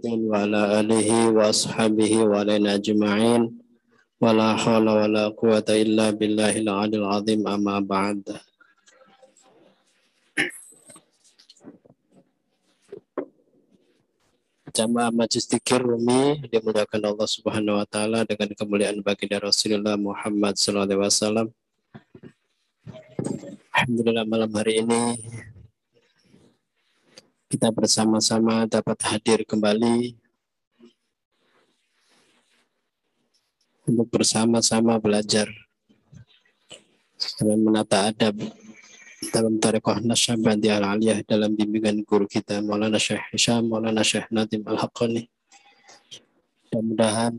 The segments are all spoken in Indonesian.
محمد وعلى آله وأصحابه وعلينا أجمعين ولا حول ولا قوة إلا بالله العلي العظيم أما بعد Jamaah Majlis Dikir Rumi dimuliakan Allah Subhanahu wa taala dengan kemuliaan baginda Rasulullah Muhammad sallallahu alaihi wasallam. Alhamdulillah malam hari ini kita bersama-sama dapat hadir kembali untuk bersama-sama belajar dan menata adab dalam tarekat Nasyabandi al-Aliyah dalam bimbingan guru kita Maulana Syekh Hisham, Maulana Syekh Nadim al-Haqqani. Mudah-mudahan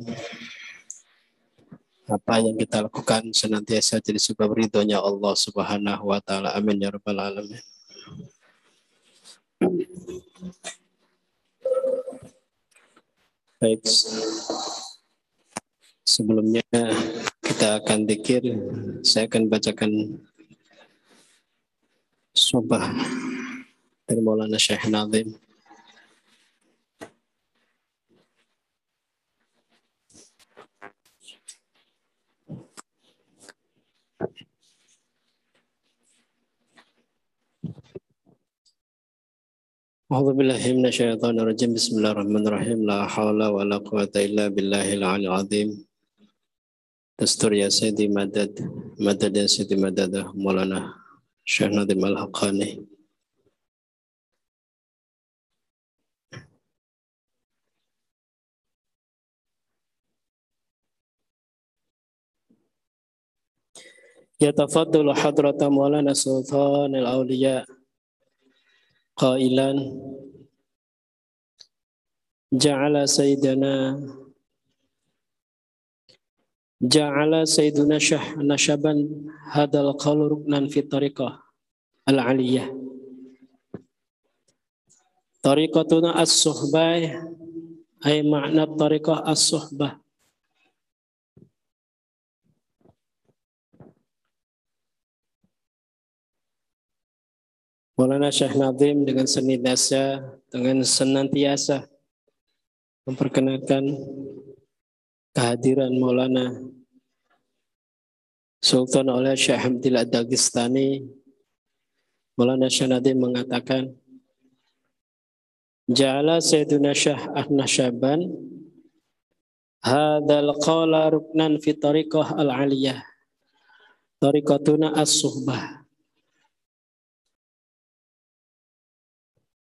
apa yang kita lakukan senantiasa jadi sebab ridhonya Allah Subhanahu wa taala. Amin ya rabbal alamin. Baik. Sebelumnya kita akan dikir, saya akan bacakan subah dari Maulana Syekh Nazim. أعوذ بالله من الشيطان الرجيم بسم الله الرحمن الرحيم لا حول ولا قوة إلا بالله العلي العظيم دستور يا سيدي مدد مدد يا سيدي مدد مولانا شيخ نظيم الحقاني يتفضل حضرة مولانا سلطان الأولياء قائلا جعل سيدنا جعل سيدنا شح نشبا هذا القول ركنا في الطريقة العلية طريقتنا الصحبة أي معنى الطريقة الصحبة Maulana Syekh Nazim dengan senantiasa dengan senantiasa memperkenalkan kehadiran Maulana Sultan oleh Syekh Hamdillah Dagestani Maulana Syekh Nazim mengatakan Ja'ala Sayyiduna Syekh Ahna Syaban Hadal qala ruknan fi al-aliyah Tariqatuna as-suhbah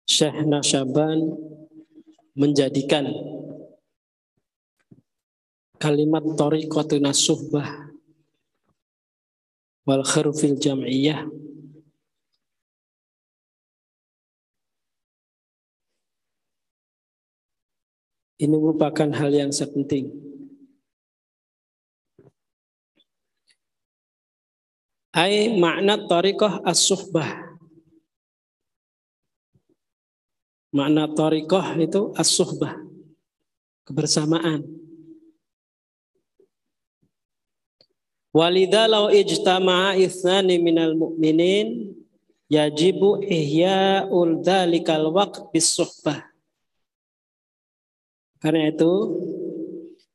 Syekh Nasyaban menjadikan kalimat tariqatun suhbah wal khirfil jam'iyah ini merupakan hal yang sangat penting. Ai makna tariqah as-suhbah Makna torikoh itu as-suhbah. Kebersamaan. Walidha law ijtama'a ithnani minal mu'minin yajibu ihya'ul dhalikal waqt bis suhbah. Karena itu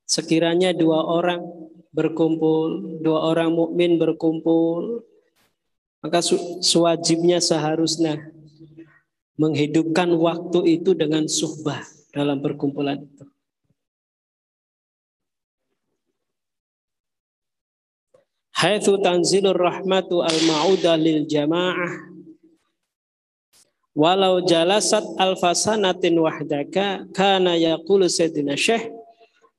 sekiranya dua orang berkumpul, dua orang mukmin berkumpul, maka sewajibnya seharusnya menghidupkan waktu itu dengan suhbah dalam perkumpulan itu. Haitsu tanzilur rahmatu al-ma'udah lil jamaah walau jalasat alfasanatin wahdaka kana yaqulu sayyidina syekh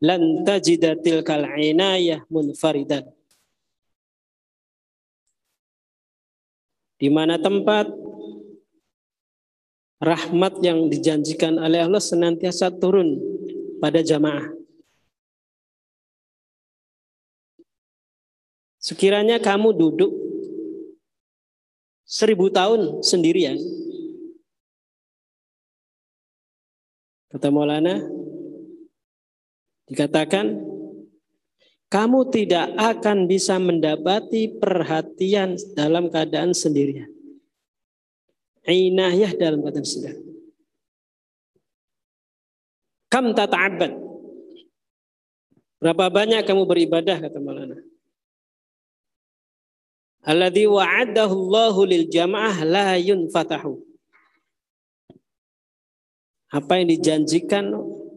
lan tajida tilkal inayah munfaridan di mana tempat rahmat yang dijanjikan oleh Allah senantiasa turun pada jamaah. Sekiranya kamu duduk seribu tahun sendirian, kata Maulana, dikatakan kamu tidak akan bisa mendapati perhatian dalam keadaan sendirian inayah dalam kata sedang. Kam tata'abbad. Berapa banyak kamu beribadah kata Maulana. Alladhi wa'adahu Allahu lil jamaah la yunfatahu. Apa yang dijanjikan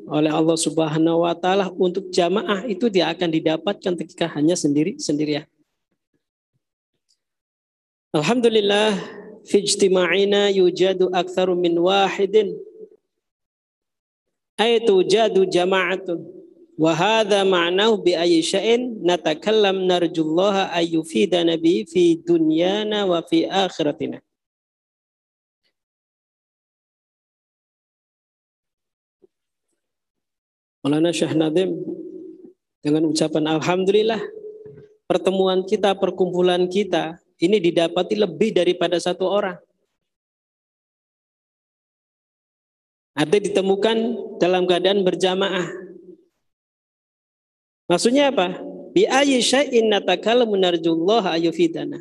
oleh Allah Subhanahu wa taala untuk jamaah itu dia akan didapatkan ketika hanya sendiri sendirian. Alhamdulillah fi ijtima'ina yujadu aktsaru min wahidin ay tujadu jama'atun Wa hadha ma'nahu bi ayyi natakallam narjullaha ay fi dunyana wa fi akhiratina. Maulana dengan ucapan Alhamdulillah pertemuan kita, perkumpulan kita ini didapati lebih daripada satu orang. Ada ditemukan dalam keadaan berjamaah Maksudnya apa? Bi ayyi syai'in natakallamu narjullaha ayufidana.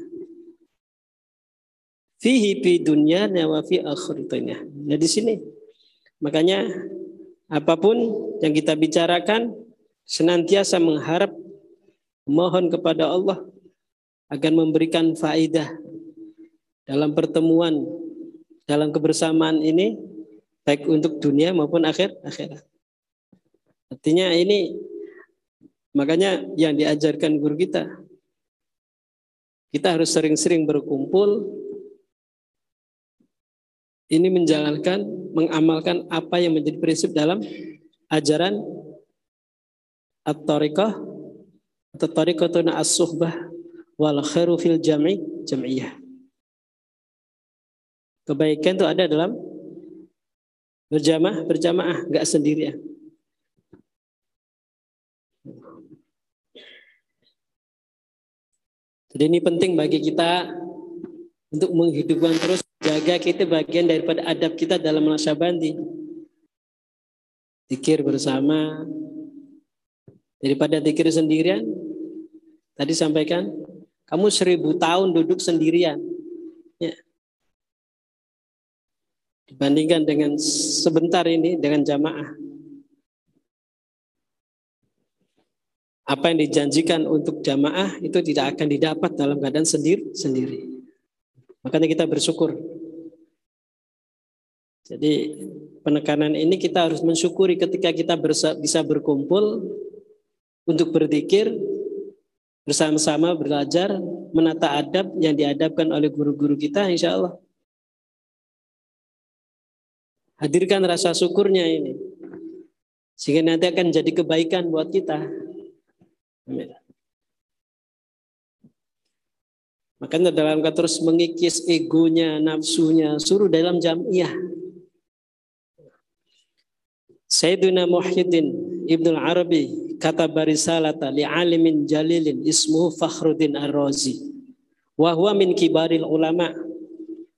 Fihi fi dunyana wa fi akhiratina. Nah di sini. Makanya apa pun yang kita bicarakan senantiasa mengharap mohon kepada Allah agar memberikan faidah dalam pertemuan dalam kebersamaan ini baik untuk dunia maupun akhir akhirat. Artinya ini Makanya yang diajarkan guru kita, kita harus sering-sering berkumpul. Ini menjalankan, mengamalkan apa yang menjadi prinsip dalam ajaran at-tariqah atau tariqatuna as-suhbah wal khairu fil jam'i jam'iyah. Kebaikan itu ada dalam berjamaah, berjamaah, enggak sendirian. Jadi ini penting bagi kita untuk menghidupkan terus jaga kita bagian daripada adab kita dalam bandi. Dikir bersama daripada dikir sendirian. Tadi sampaikan kamu seribu tahun duduk sendirian. Ya. Dibandingkan dengan sebentar ini dengan jamaah. apa yang dijanjikan untuk jamaah itu tidak akan didapat dalam keadaan sendiri sendiri. Makanya kita bersyukur. Jadi penekanan ini kita harus mensyukuri ketika kita bisa berkumpul untuk berzikir bersama-sama belajar menata adab yang diadabkan oleh guru-guru kita insya Allah. Hadirkan rasa syukurnya ini. Sehingga nanti akan jadi kebaikan buat kita. Makanya dalam terus mengikis egonya, nafsunya, suruh dalam jamiah. Sayyidina Muhyiddin Ibnu Arabi kata barisalata li alimin jalilin ismuhu Fakhruddin Ar-Razi wa huwa min kibaril ulama.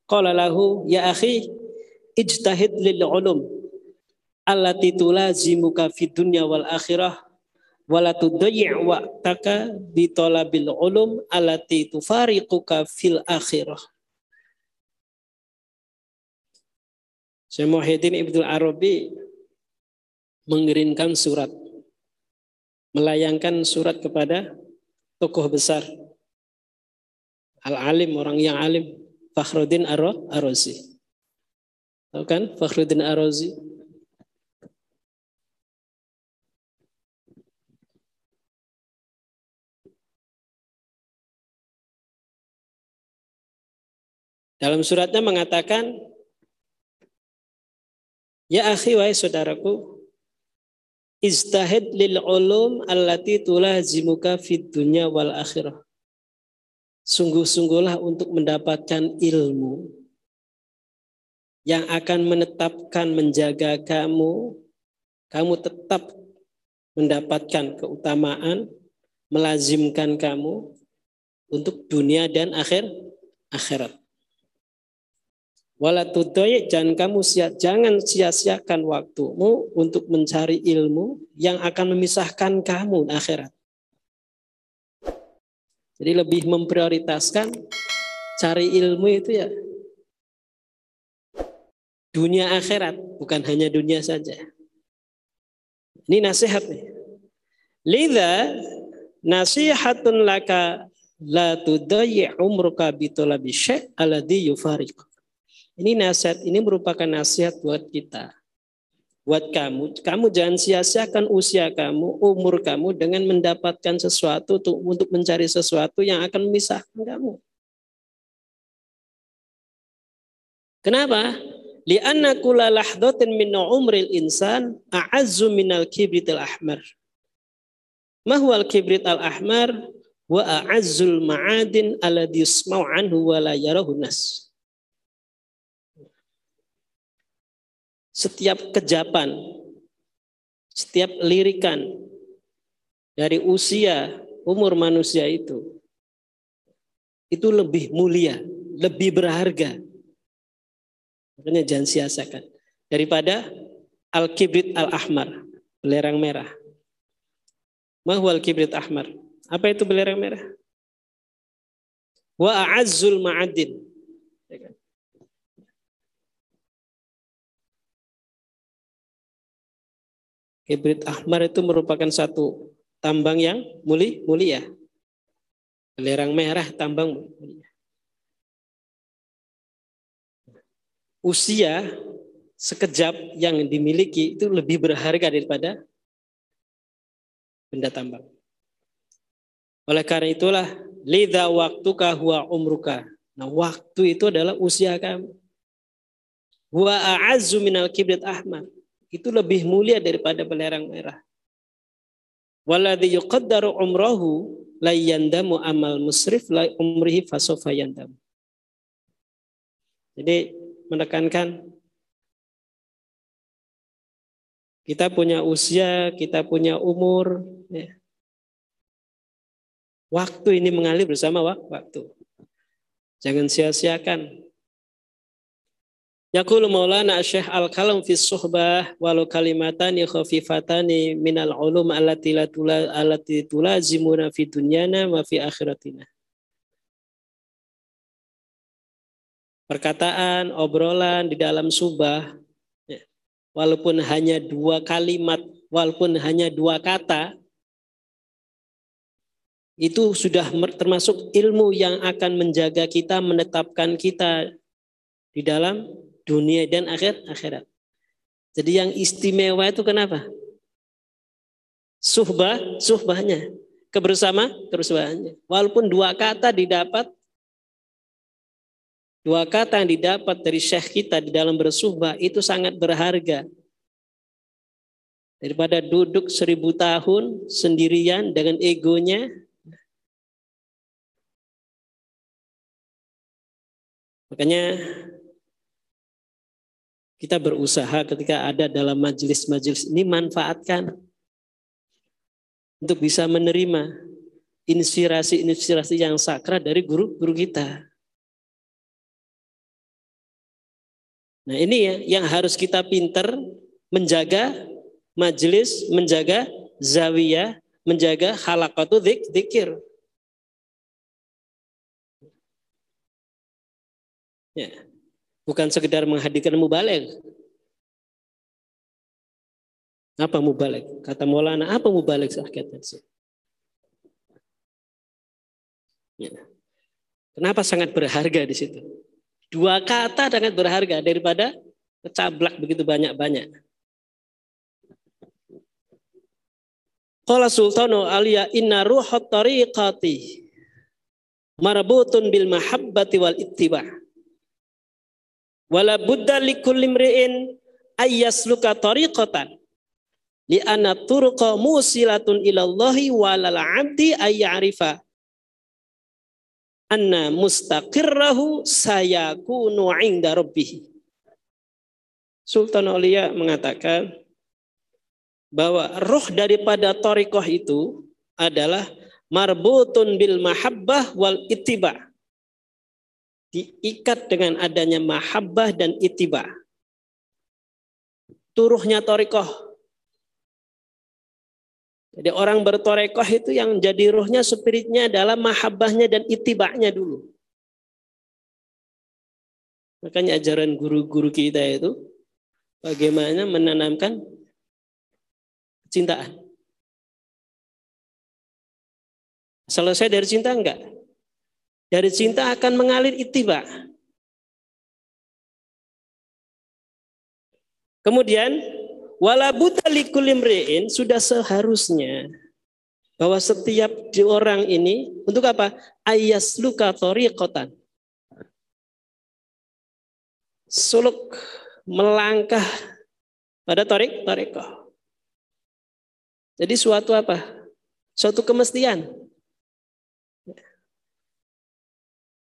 Qala lahu ya akhi ijtahid lil ulum allati tulazimuka fid dunya wal akhirah wala tudayyi' waqtaka bi talabil ulum allati tufariquka fil akhirah. Syekh Muhyiddin Ibnu Arabi mengirimkan surat melayangkan surat kepada tokoh besar al-alim orang yang alim Fakhruddin Ar-Razi. Tahu kan Fakhruddin Ar-Razi? Dalam suratnya mengatakan, Ya akhi wahai saudaraku, Istahid lil ulum allati tulazimuka fid dunya wal akhirah. Sungguh-sungguhlah untuk mendapatkan ilmu yang akan menetapkan menjaga kamu, kamu tetap mendapatkan keutamaan, melazimkan kamu untuk dunia dan akhir akhirat. Wala jangan kamu sia, jangan sia-siakan waktumu untuk mencari ilmu yang akan memisahkan kamu akhirat. Jadi lebih memprioritaskan cari ilmu itu ya dunia akhirat, bukan hanya dunia saja. Ini nasihat nih. Lidha nasihatun laka la tudayyi umruka bitolabi yufariq. Ini nasihat ini merupakan nasihat buat kita. Buat kamu, kamu jangan sia-siakan usia kamu, umur kamu dengan mendapatkan sesuatu untuk, mencari sesuatu yang akan memisahkan kamu. Kenapa? Lianna kula lahdatin min umril insan a'azzu minal kibrit al-ahmar. Mahwal kibrit al-ahmar wa a'azzul ma'adin alladhi yusma'u anhu wa la yarahu nas. Setiap kejapan, setiap lirikan dari usia umur manusia itu itu lebih mulia, lebih berharga. Makanya jangan sia-siakan daripada al-kibrit al-ahmar, belerang merah. Mahwal kibrit ahmar. Apa itu belerang merah? Wa a'azzul ma'adin. Ya kan? Kibrit ahmar itu merupakan satu tambang yang muli, mulia. Belerang merah tambang mulia. Usia sekejap yang dimiliki itu lebih berharga daripada benda tambang. Oleh karena itulah lidha waktuka huwa umruka. Nah, waktu itu adalah usia kamu. Huwa a'azzu minal kibrit ahmad. Itu lebih mulia daripada belerang merah. Waladhi yuqaddaru umrahu la yandamu amal musrif la umrihi fasofa yandam. Jadi menekankan kita punya usia, kita punya umur, ya. Waktu ini mengalir bersama waktu. Jangan sia-siakan. Yaqulu Maulana Syekh Al-Kalam fi suhbah walau kalimatani khafifatani minal ulum allati la tula allati tulazimuna fi dunyana wa fi akhiratina. Perkataan, obrolan di dalam subah, ya, walaupun hanya dua kalimat, walaupun hanya dua kata, itu sudah termasuk ilmu yang akan menjaga kita, menetapkan kita di dalam dunia dan akhir akhirat. Jadi yang istimewa itu kenapa? Suhbah, suhbahnya. Kebersama, kebersamaannya. Walaupun dua kata didapat, dua kata yang didapat dari syekh kita di dalam bersuhbah itu sangat berharga. Daripada duduk seribu tahun sendirian dengan egonya, Makanya kita berusaha ketika ada dalam majelis-majelis ini manfaatkan untuk bisa menerima inspirasi-inspirasi yang sakral dari guru-guru kita. Nah ini ya yang harus kita pinter menjaga majelis, menjaga zawiyah, menjaga halakatu dzikir. Ya. Bukan sekedar menghadirkan mubalik. Apa mubalik? Kata Maulana, apa mubalik sakitnya? Ya. Kenapa sangat berharga di situ? Dua kata sangat berharga daripada kecablak begitu banyak-banyak. Qala Sultanu Aliya inna ruhat tariqati marbutun bil mahabbati wal ittiba' Wala buddha likulli mri'in ayyasluka tariqatan li anna turqa musilatun ilallahi walal abdi ayyarifa anna mustaqirrahu sayakunu inda rabbih. Sultan Aulia mengatakan bahwa roh daripada torikoh itu adalah marbutun bil mahabbah wal ittiba diikat dengan adanya mahabbah dan itiba. Turuhnya torikoh. Jadi orang bertorekoh itu yang jadi ruhnya, spiritnya adalah mahabbahnya dan itibanya dulu. Makanya ajaran guru-guru kita itu bagaimana menanamkan cintaan. Selesai dari cinta enggak? Dari cinta akan mengalir itiba. Kemudian wala likulimrein sudah seharusnya bahwa setiap orang ini untuk apa? Ayas luka tariqatan. Suluk melangkah pada torik toriko. Jadi suatu apa? Suatu kemestian.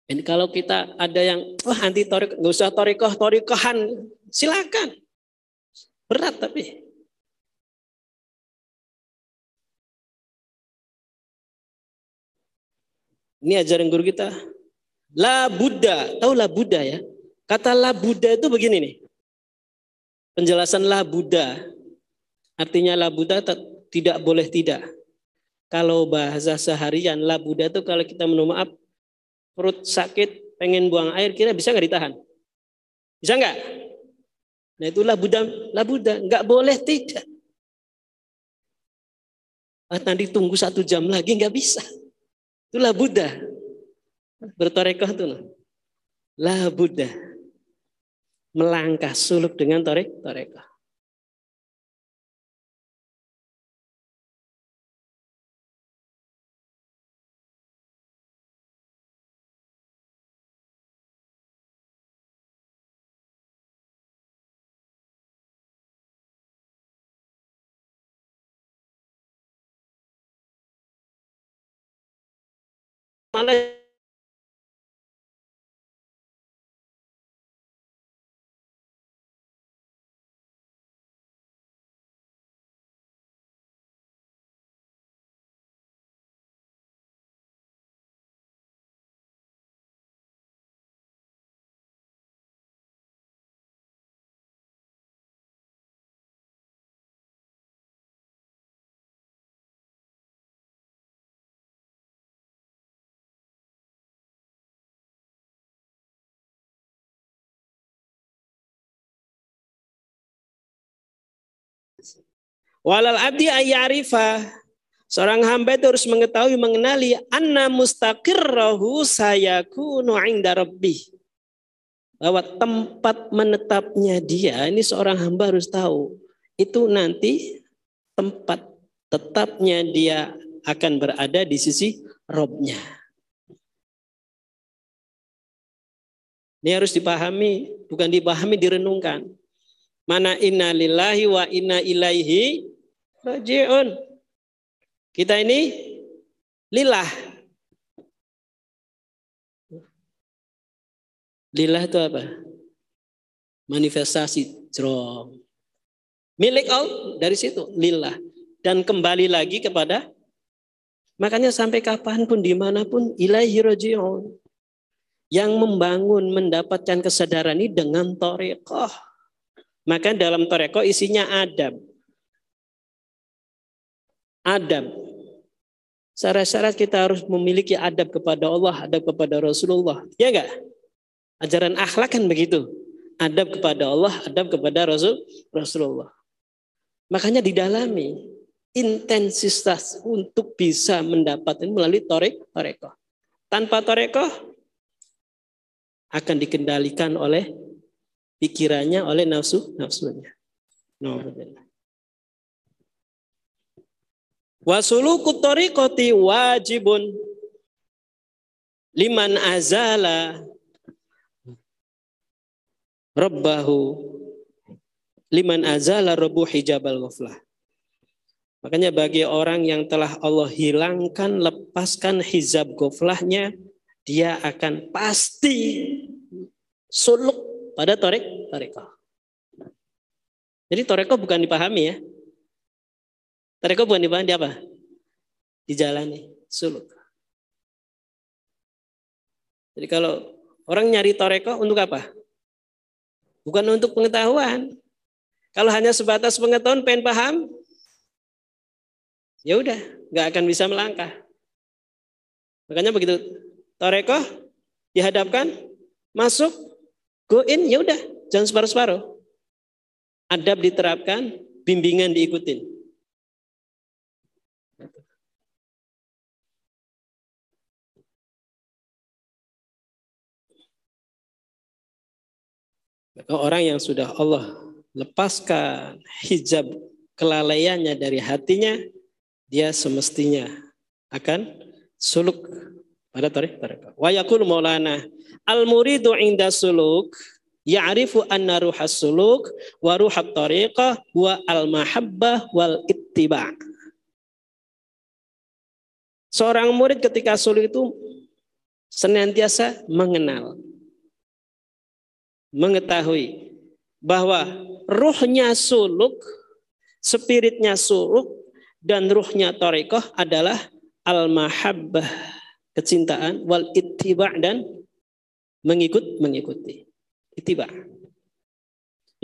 Ini kalau kita ada yang wah anti torik, nggak usah torikoh torikohan, silakan. Berat tapi. Ini ajaran guru kita. La Buddha, tahu la Buddha ya? Kata la Buddha itu begini nih. Penjelasan la Buddha. Artinya la Buddha tidak boleh tidak. Kalau bahasa seharian la Buddha itu kalau kita minum perut sakit, pengen buang air, kira bisa nggak ditahan? Bisa nggak? Nah itulah Buddha, lah Buddha, nggak boleh tidak. Ah, nanti tunggu satu jam lagi nggak bisa. Itulah Buddha. Bertorekoh itu. Lah Buddha. Melangkah suluk dengan torek, torekoh. not a Walal abdi ayyarifa. Seorang hamba itu harus mengetahui, mengenali anna mustaqirrahu sayakunu inda rabbih. Bahwa tempat menetapnya dia, ini seorang hamba harus tahu. Itu nanti tempat tetapnya dia akan berada di sisi Robnya. Ini harus dipahami, bukan dipahami, direnungkan. Mana inna lillahi wa inna ilaihi rajiun. Kita ini lillah. Lillah itu apa? Manifestasi jrom. Milik Allah dari situ lillah. Dan kembali lagi kepada Makanya sampai kapan pun di mana pun ilahi rajiun. Yang membangun mendapatkan kesadaran ini dengan torekoh. Maka dalam toreko isinya adab. Adab. Syarat-syarat kita harus memiliki adab kepada Allah, adab kepada Rasulullah. Ya enggak? Ajaran akhlak kan begitu. Adab kepada Allah, adab kepada Rasul Rasulullah. Makanya didalami intensitas untuk bisa mendapatkan melalui torek toreko. Tanpa toreko akan dikendalikan oleh pikirannya oleh nafsu nafsunya. Wasuluku tariqati wajibun liman azala rabbahu liman azala rabbu hijabal ghaflah. Makanya bagi orang yang telah Allah hilangkan, lepaskan hijab goflahnya, dia akan pasti suluk pada torek toreko. Jadi toreko bukan dipahami ya. Toreko bukan dipahami apa? Dijalani, suluk. Jadi kalau orang nyari toreko untuk apa? Bukan untuk pengetahuan. Kalau hanya sebatas pengetahuan, pengen paham, ya udah, nggak akan bisa melangkah. Makanya begitu toreko dihadapkan, masuk, Go in, ya udah, jangan separuh-separuh. Adab diterapkan, bimbingan diikutin. Maka orang yang sudah Allah lepaskan hijab kelalaiannya dari hatinya, dia semestinya akan suluk pada tarik tarik. Wa yakul maulana al muridu inda suluk ya'rifu anna ruhas suluk wa ruhat tariqah wa al mahabbah wal ittiba. Seorang murid ketika suluk itu senantiasa mengenal, mengetahui bahwa ruhnya suluk, spiritnya suluk, dan ruhnya torikoh adalah al-mahabbah, kecintaan, wal ittiba' dan mengikut mengikuti. Ittiba'.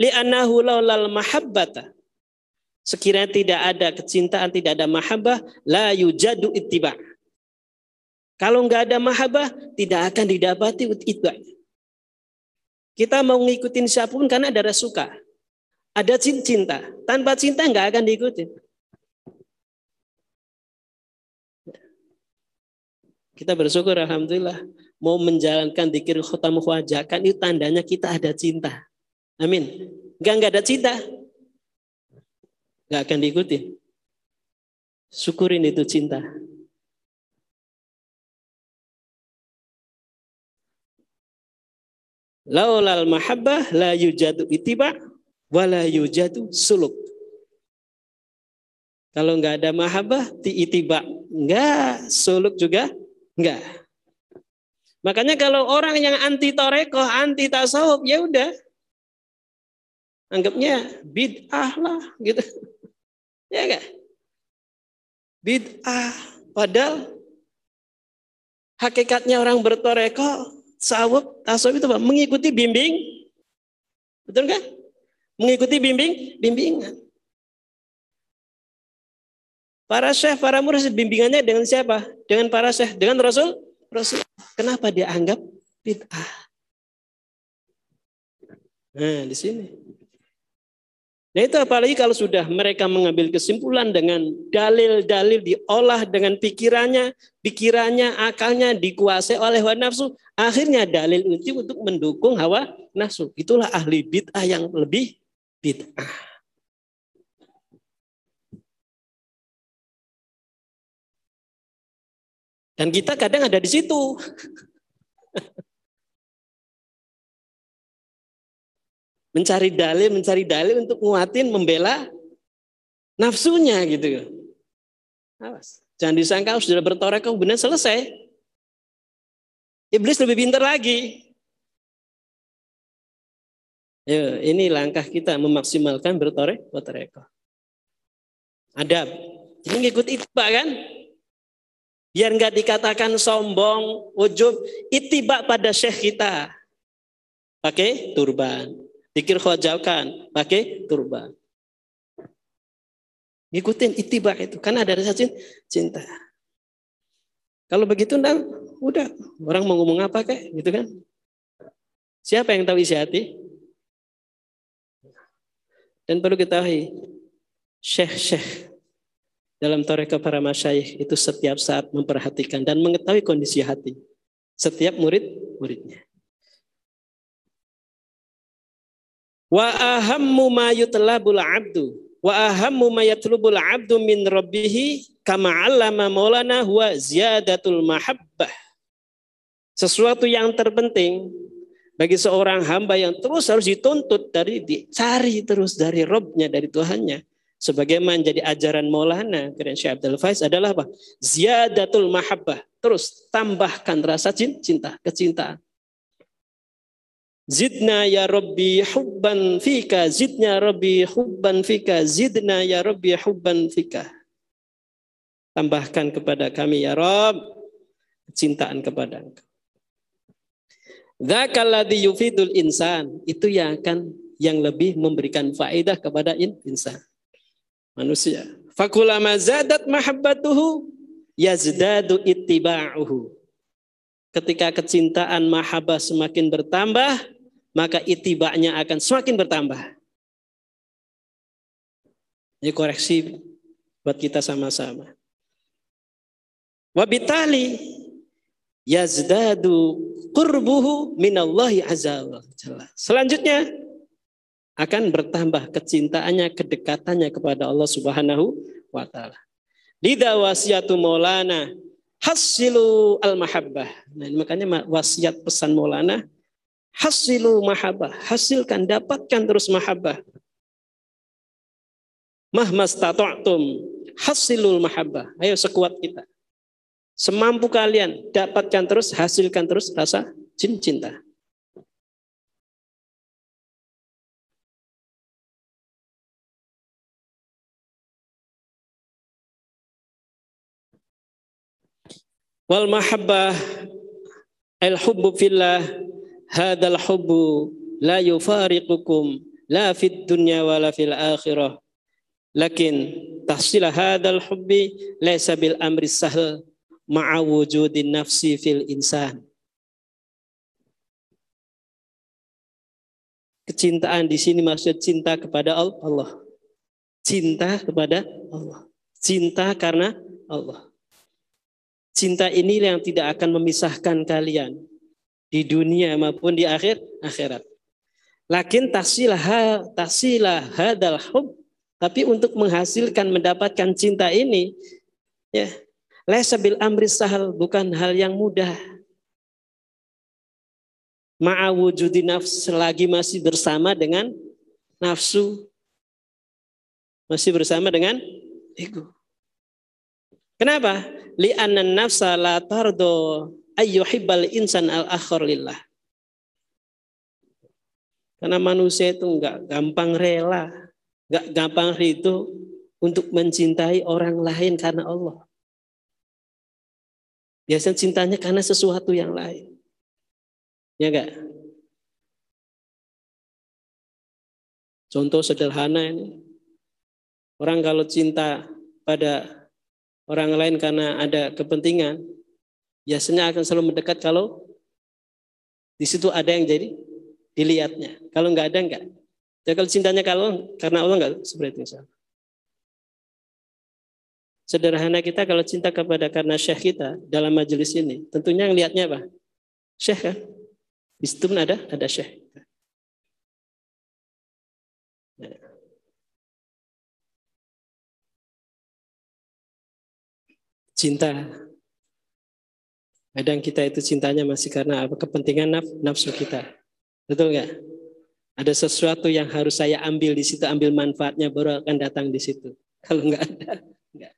Li'annahu laulal mahabbata Sekiranya tidak ada kecintaan, tidak ada mahabbah, la yujadu ittiba. Kalau nggak ada mahabbah, tidak akan didapati ittiba. Kita mau ngikutin siapa pun karena ada suka. Ada cinta. Tanpa cinta nggak akan diikuti. Kita bersyukur Alhamdulillah. Mau menjalankan dikir khotam wajakan itu tandanya kita ada cinta. Amin. Enggak enggak ada cinta nggak akan diikuti. Syukurin itu cinta. Laulal mahabbah la yujadu itiba wala yujadu suluk. Kalau nggak ada mahabbah, ti itiba nggak, suluk juga nggak. Makanya kalau orang yang anti toreko, anti tasawuf, ya udah, anggapnya bid'ah lah gitu. Ya enggak? Bid'ah. Padahal hakikatnya orang bertoreko, sawuk, tasawuf itu apa? Mengikuti bimbing. Betul kan? Mengikuti bimbing, bimbingan. Para syekh, para murid bimbingannya dengan siapa? Dengan para syekh, dengan Rasul. Rasul. Kenapa dia anggap bid'ah? Nah, di sini. Nah itu apalagi kalau sudah mereka mengambil kesimpulan dengan dalil-dalil diolah dengan pikirannya, pikirannya, akalnya dikuasai oleh hawa nafsu. Akhirnya dalil itu untuk mendukung hawa nafsu. Itulah ahli bid'ah yang lebih bid'ah. Dan kita kadang ada di situ. mencari dalil, mencari dalil untuk nguatin, membela nafsunya gitu. Awas. Jangan disangka sudah bertorek kemudian selesai. Iblis lebih pintar lagi. Ya, ini langkah kita memaksimalkan bertorek bertoreko. Adab. Ini ngikut itibak kan? Biar nggak dikatakan sombong, ujub, itibak pada syekh kita. Pakai turban. Dikir khawajaukan, pakai turban. Ngikutin itibak itu. Karena ada rasa cinta. Kalau begitu enggak, udah. Orang mau ngomong apa kayak gitu kan. Siapa yang tahu isi hati? Dan perlu ketahui, syekh-syekh dalam toreka para masyayikh itu setiap saat memperhatikan dan mengetahui kondisi hati. Setiap murid-muridnya. Wa ahammu ma yutlabul abdu wa ahammu ma yatlubul abdu min rabbih kama 'allama Maulana huwa ziyadatul mahabbah. Sesuatu yang terpenting bagi seorang hamba yang terus harus dituntut dari dicari terus dari Robnya dari Tuhannya. Sebagaimana menjadi ajaran Maulana keren Syekh Abdul Faiz adalah apa? Ziyadatul mahabbah. Terus tambahkan rasa cinta, kecintaan. Zidna ya Rabbi hubban fika, zidna Rabbi hubban fika, zidna ya Rabbi hubban fika. Tambahkan kepada kami ya Rabb kecintaan kepada Engkau. Dzakalladzi yufidul insan, itu yang akan yang lebih memberikan faedah kepada insan. Manusia. Fakulama zadat mahabbatuhu yazdadu ittiba'uhu. Ketika kecintaan mahabbah semakin bertambah, maka itibaknya akan semakin bertambah. Ini koreksi buat kita sama-sama. Wabitali yazdadu qurbuhu minallahi azza. Selanjutnya akan bertambah kecintaannya, kedekatannya kepada Allah Subhanahu wa taala. Lida wasiatu Maulana hasilu al mahabbah. Nah, makanya wasiat pesan Maulana hasilu mahabbah, hasilkan dapatkan terus mahabbah. Mahmas tata'tum hasilul mahabbah. Ayo sekuat kita. Semampu kalian dapatkan terus, hasilkan terus rasa cinta. Wal mahabbah al hubbu fillah hadal hubbu la yufariqukum la fid dunya wala fil akhirah lakin tahsil hadal hubbi laysa bil amri sahl ma'a wujudin nafsi fil insan Kecintaan di sini maksud cinta kepada Allah. Cinta kepada Allah. Cinta karena Allah. Cinta ini yang tidak akan memisahkan kalian di dunia maupun di akhir akhirat. Lakin tasilah tasilah hadal hub tapi untuk menghasilkan mendapatkan cinta ini ya laisa bil amri sahal bukan hal yang mudah. Ma'a wujudi nafs selagi masih bersama dengan nafsu masih bersama dengan ego. Kenapa? Li'anna nafsa la tardo ayyuhibbal insan al akhir lillah. Karena manusia itu enggak gampang rela, enggak gampang ridho untuk mencintai orang lain karena Allah. Biasanya cintanya karena sesuatu yang lain. Ya enggak? Contoh sederhana ini. Orang kalau cinta pada orang lain karena ada kepentingan, biasanya akan selalu mendekat kalau di situ ada yang jadi dilihatnya. Kalau nggak ada nggak. Jadi kalau cintanya kalau karena Allah nggak seperti itu. Sederhana kita kalau cinta kepada karena syekh kita dalam majelis ini, tentunya yang lihatnya apa? Syekh kan? Di situ ada ada syekh. Cinta. Kadang kita itu cintanya masih karena apa? Kepentingan naf nafsu kita. Betul nggak? Ada sesuatu yang harus saya ambil di situ, ambil manfaatnya baru akan datang di situ. Kalau nggak ada, nggak.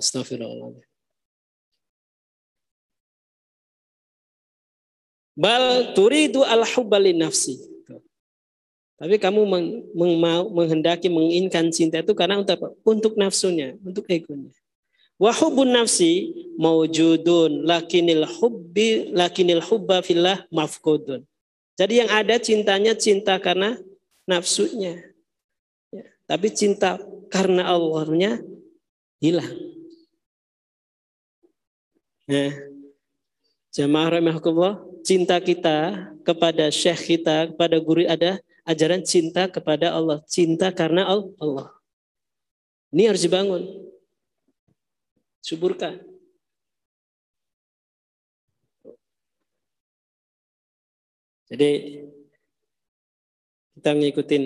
Astagfirullah. Bal turidu al-hubba nafsi. Tapi kamu meng, meng, menghendaki menginginkan cinta itu karena untuk apa? Untuk nafsunya, untuk egonya. Wahubun nafsi maujudun lakinil hubbi lakinil hubba fillah mafkudun. Jadi yang ada cintanya cinta karena nafsunya. Ya, tapi cinta karena Allahnya hilang. Nah, jamaah rahimahullah, cinta kita kepada syekh kita, kepada guru ada ajaran cinta kepada Allah, cinta karena Allah. Ini harus dibangun. Suburkan. Jadi kita ngikutin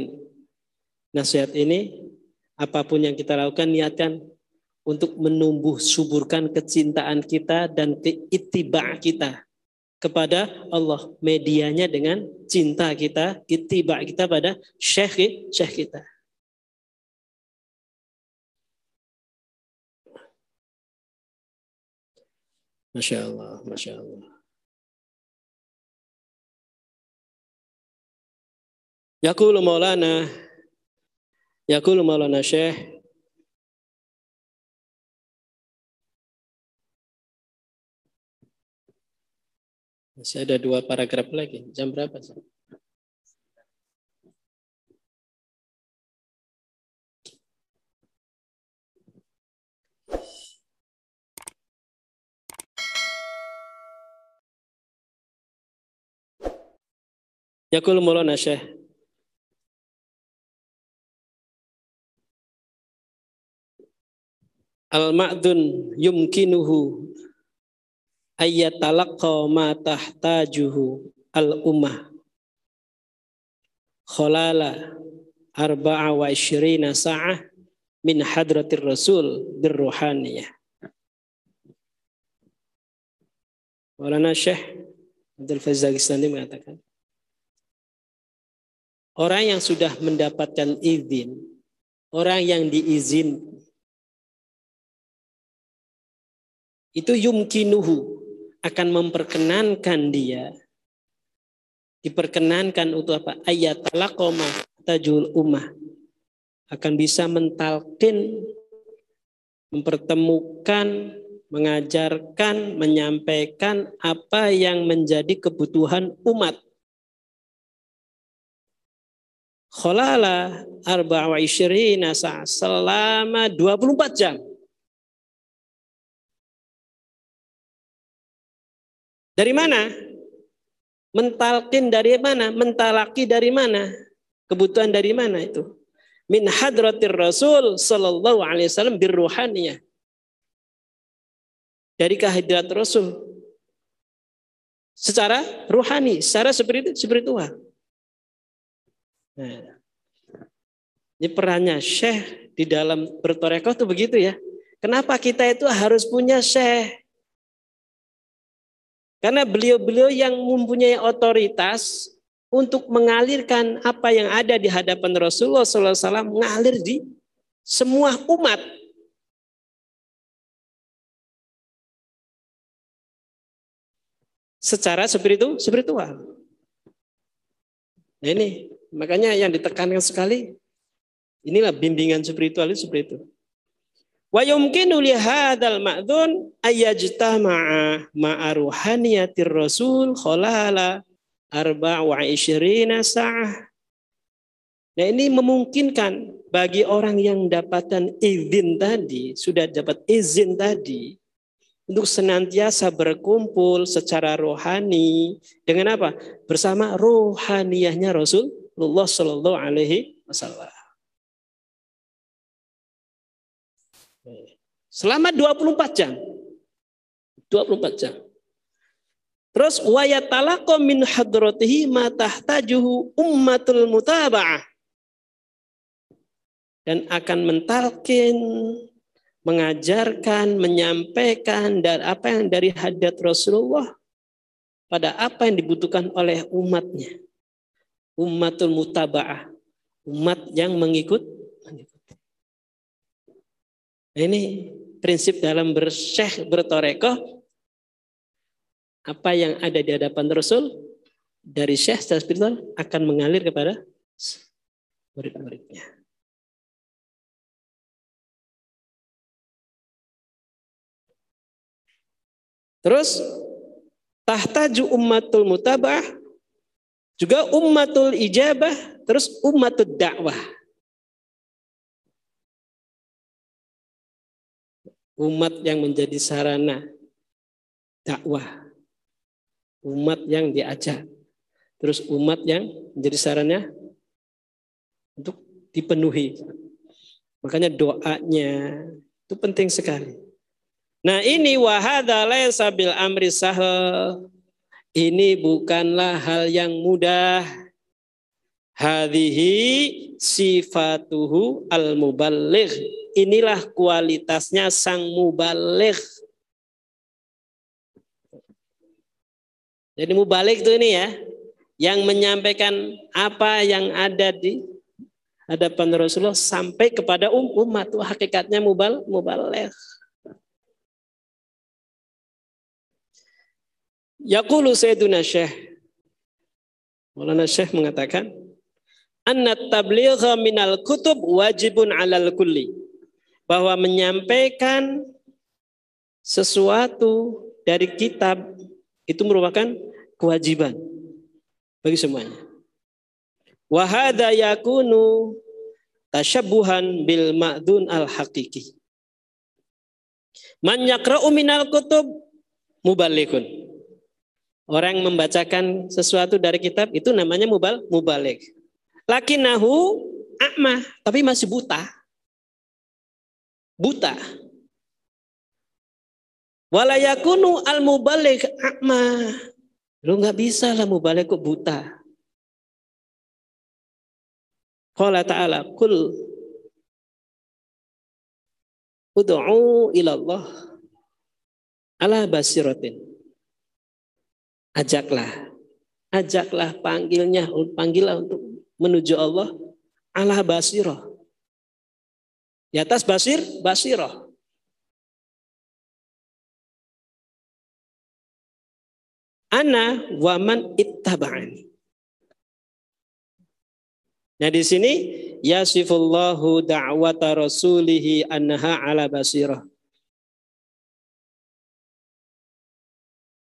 nasihat ini, apa pun yang kita lakukan niatkan untuk menumbuh suburkan kecintaan kita dan keitibak kita kepada Allah. Medianya dengan cinta kita, ittiba kita pada syekh, syekh kita. Masya Allah, Masya Allah. Yaqulu maulana, Yaqulu maulana syekh, Masih ada dua paragraf lagi. Jam berapa sih? Yakul Maulana Syekh Al-ma'dun yumkinuhu ayyatalaqqa ma tahtajuhu al-ummah khalala arba'a wa isyrina sa'ah min hadratir rasul birruhaniyah. Maulana Syekh Abdul Fazagistani mengatakan, orang yang sudah mendapatkan izin, orang yang diizin, itu yumkinuhu akan memperkenankan dia. Diperkenankan untuk apa? Ayat talakoma tajul ummah akan bisa mentalkin mempertemukan mengajarkan menyampaikan apa yang menjadi kebutuhan umat. Kholala arba'a wa selama 24 jam dari mana Mentalkin dari mana? Mentalaki dari mana? Kebutuhan dari mana itu? Min hadratir Rasul sallallahu alaihi wasallam birruhaniyah. Dari kehadirat Rasul. Secara ruhani, secara spiritual. Nah, ini perannya Syekh di dalam bertorekoh itu begitu ya. Kenapa kita itu harus punya Syekh? Karena beliau-beliau yang mempunyai otoritas untuk mengalirkan apa yang ada di hadapan Rasulullah SAW mengalir di semua umat. Secara spiritual. spiritual. Nah ini makanya yang ditekankan sekali inilah bimbingan spiritual itu seperti. Wa yumkinu li hadzal ma'dzun ayajtama'a ma'a ruhaniyatir rasul khalala arba' wa isyrina sa'ah. Nah ini memungkinkan bagi orang yang dapatkan izin tadi, sudah dapat izin tadi, untuk senantiasa berkumpul secara rohani dengan apa? Bersama rohaniyahnya Rasulullah Shallallahu Alaihi Wasallam. Selama 24 jam. 24 jam. Terus wayatalaqa min hadratihi ma tahtajuhu ummatul mutaba'ah. Dan akan mentalkin, mengajarkan, menyampaikan dan apa yang dari hadat Rasulullah pada apa yang dibutuhkan oleh umatnya. Ummatul mutaba'ah. Umat yang mengikut. Ini prinsip dalam bersyekh bertorekoh apa yang ada di hadapan Rasul dari syekh secara spiritual akan mengalir kepada murid-muridnya. Terus tahtaju ummatul mutabah juga ummatul ijabah terus ummatul dakwah. Umat yang menjadi sarana dakwah, umat yang diajak, terus umat yang menjadi sarana untuk dipenuhi. Makanya doanya itu penting sekali. Nah ini wahada laysa bil amri sahal. Ini bukanlah hal yang mudah. Hadhihi sifatuhu al-muballigh inilah kualitasnya sang mubalik. Jadi mubalik itu ini ya, yang menyampaikan apa yang ada di hadapan Rasulullah sampai kepada um, umat. Itu hakikatnya mubal, mubalik. Yaqulu Sayyiduna Syekh. Maulana Syekh mengatakan, Anna tabligha minal kutub wajibun alal kulli bahwa menyampaikan sesuatu dari kitab itu merupakan kewajiban bagi semuanya. Wahada yakunu tasyabuhan bil ma'dun al hakiki. Man yakra'u minal kutub mubalikun. Orang membacakan sesuatu dari kitab itu namanya mubal mubalik. Lakinahu akmah, tapi masih buta buta. Walayakunu al mubalik akma. Lu nggak bisa lah mubalik kok buta. Qala ta'ala kul ud'u ila Allah ala basiratin. Ajaklah. Ajaklah panggilnya, panggillah untuk menuju Allah ala basirah. Di atas basir, basirah. Ana waman ittaba'ani. Nah di sini yasifullahu da'wata rasulihi annaha ala basirah.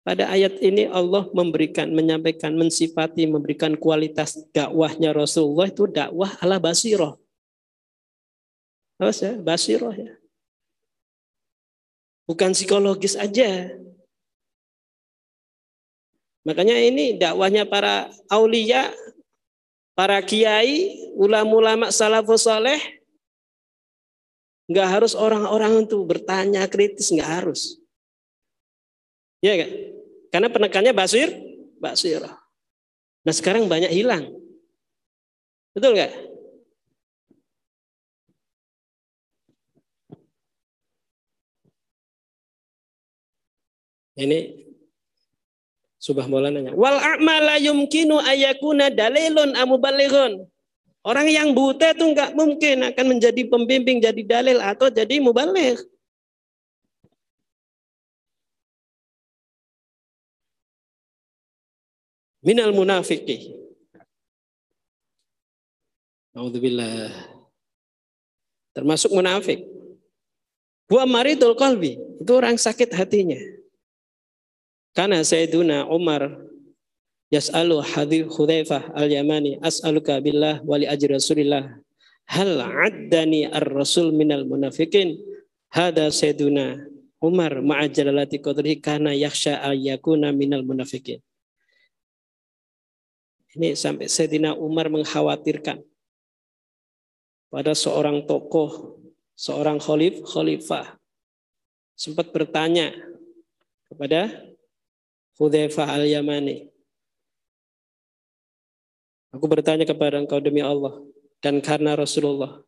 Pada ayat ini Allah memberikan, menyampaikan, mensifati, memberikan kualitas dakwahnya Rasulullah itu dakwah ala basirah. Awas ya, basirah ya. Bukan psikologis aja. Makanya ini dakwahnya para aulia, para kiai, ulama-ulama salafus saleh nggak harus orang-orang itu bertanya kritis nggak harus. Ya kan? Karena penekannya basir, basir. Nah sekarang banyak hilang. Betul nggak? Ini Subah nanya, wal a'mala yumkinu ayakuna dalilun amubalighun. Orang yang buta itu enggak mungkin akan menjadi pembimbing, jadi dalil atau jadi mubaligh. Minal munafiki. Alhamdulillah. Termasuk munafik. Wa maridul qalbi. Itu orang sakit hatinya. Karena Sayyiduna Umar yas'alu hadir Hudzaifah al-Yamani as'aluka billah wa li ajri Rasulillah. Hal addani ar-rasul minal munafikin hada Sayyiduna Umar ma'ajalalati qadrihi kana yakhsha ayyakuna minal munafikin ini sampai Sayyidina Umar mengkhawatirkan pada seorang tokoh seorang khalif khalifah sempat bertanya kepada Hudzaifah al-Yamani. Aku bertanya kepada engkau demi Allah dan karena Rasulullah.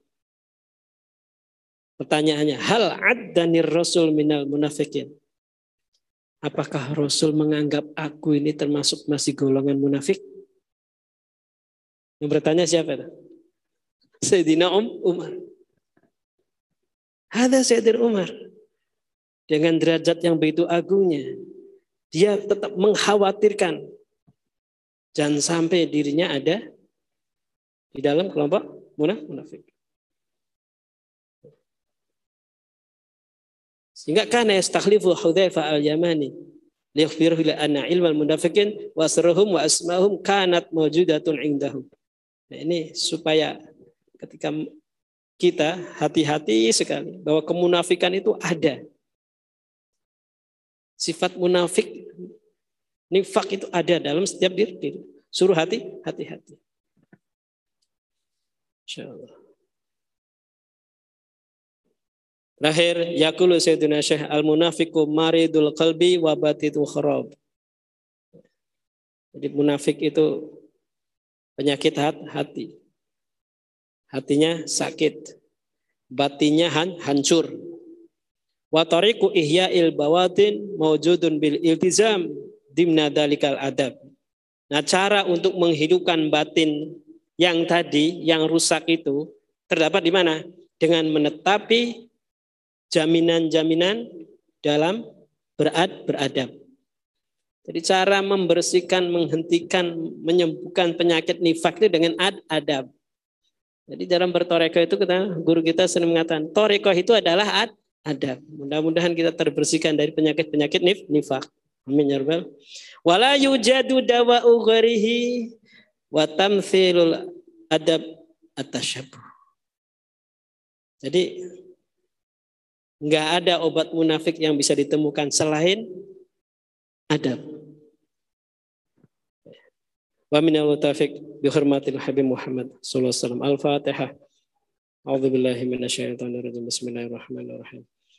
Pertanyaannya, hal addanir rasul minal munafikin? Apakah Rasul menganggap aku ini termasuk masih golongan munafik? Yang bertanya siapa itu? Sayyidina um, Umar. Ada Sayyidina Umar. Dengan derajat yang begitu agungnya dia tetap mengkhawatirkan jangan sampai dirinya ada di dalam kelompok munafik. Sehingga karena yastakhlifu Hudzaifah al-Yamani liyakhbiruhu la anna ilmal munafiqin wa sirruhum wa asmahum kanat mawjudatun indahum. Nah, ini supaya ketika kita hati-hati sekali bahwa kemunafikan itu ada Sifat munafik, nifak itu ada dalam setiap diri. Suruh hati, hati-hati. Terakhir, yakulu Sayyidina Syekh al-munafiku maridul qalbi wa batitu kharab. Jadi munafik itu penyakit hati. Hatinya sakit. Batinya hancur. Wa tariqu ihya'il bawatin mawjudun bil iltizam dimna dalikal adab. Nah, cara untuk menghidupkan batin yang tadi yang rusak itu terdapat di mana? Dengan menetapi jaminan-jaminan dalam berad beradab. Jadi cara membersihkan, menghentikan, menyembuhkan penyakit nifak itu dengan ad adab. Jadi dalam bertoreko itu kita guru kita sering mengatakan toreko itu adalah ad ada. Mudah-mudahan kita terbersihkan dari penyakit-penyakit nif, nifak. Amin ya rabbal. Wala yujadu dawa'u gharihi wa tamthilul adab atasyabuh. Jadi nggak ada obat munafik yang bisa ditemukan selain adab. Wa minal taufiq bi hurmatil Habib Muhammad sallallahu alaihi wasallam. Al-Fatihah. A'udzu billahi minasyaitonir rajim. Bismillahirrahmanirrahim.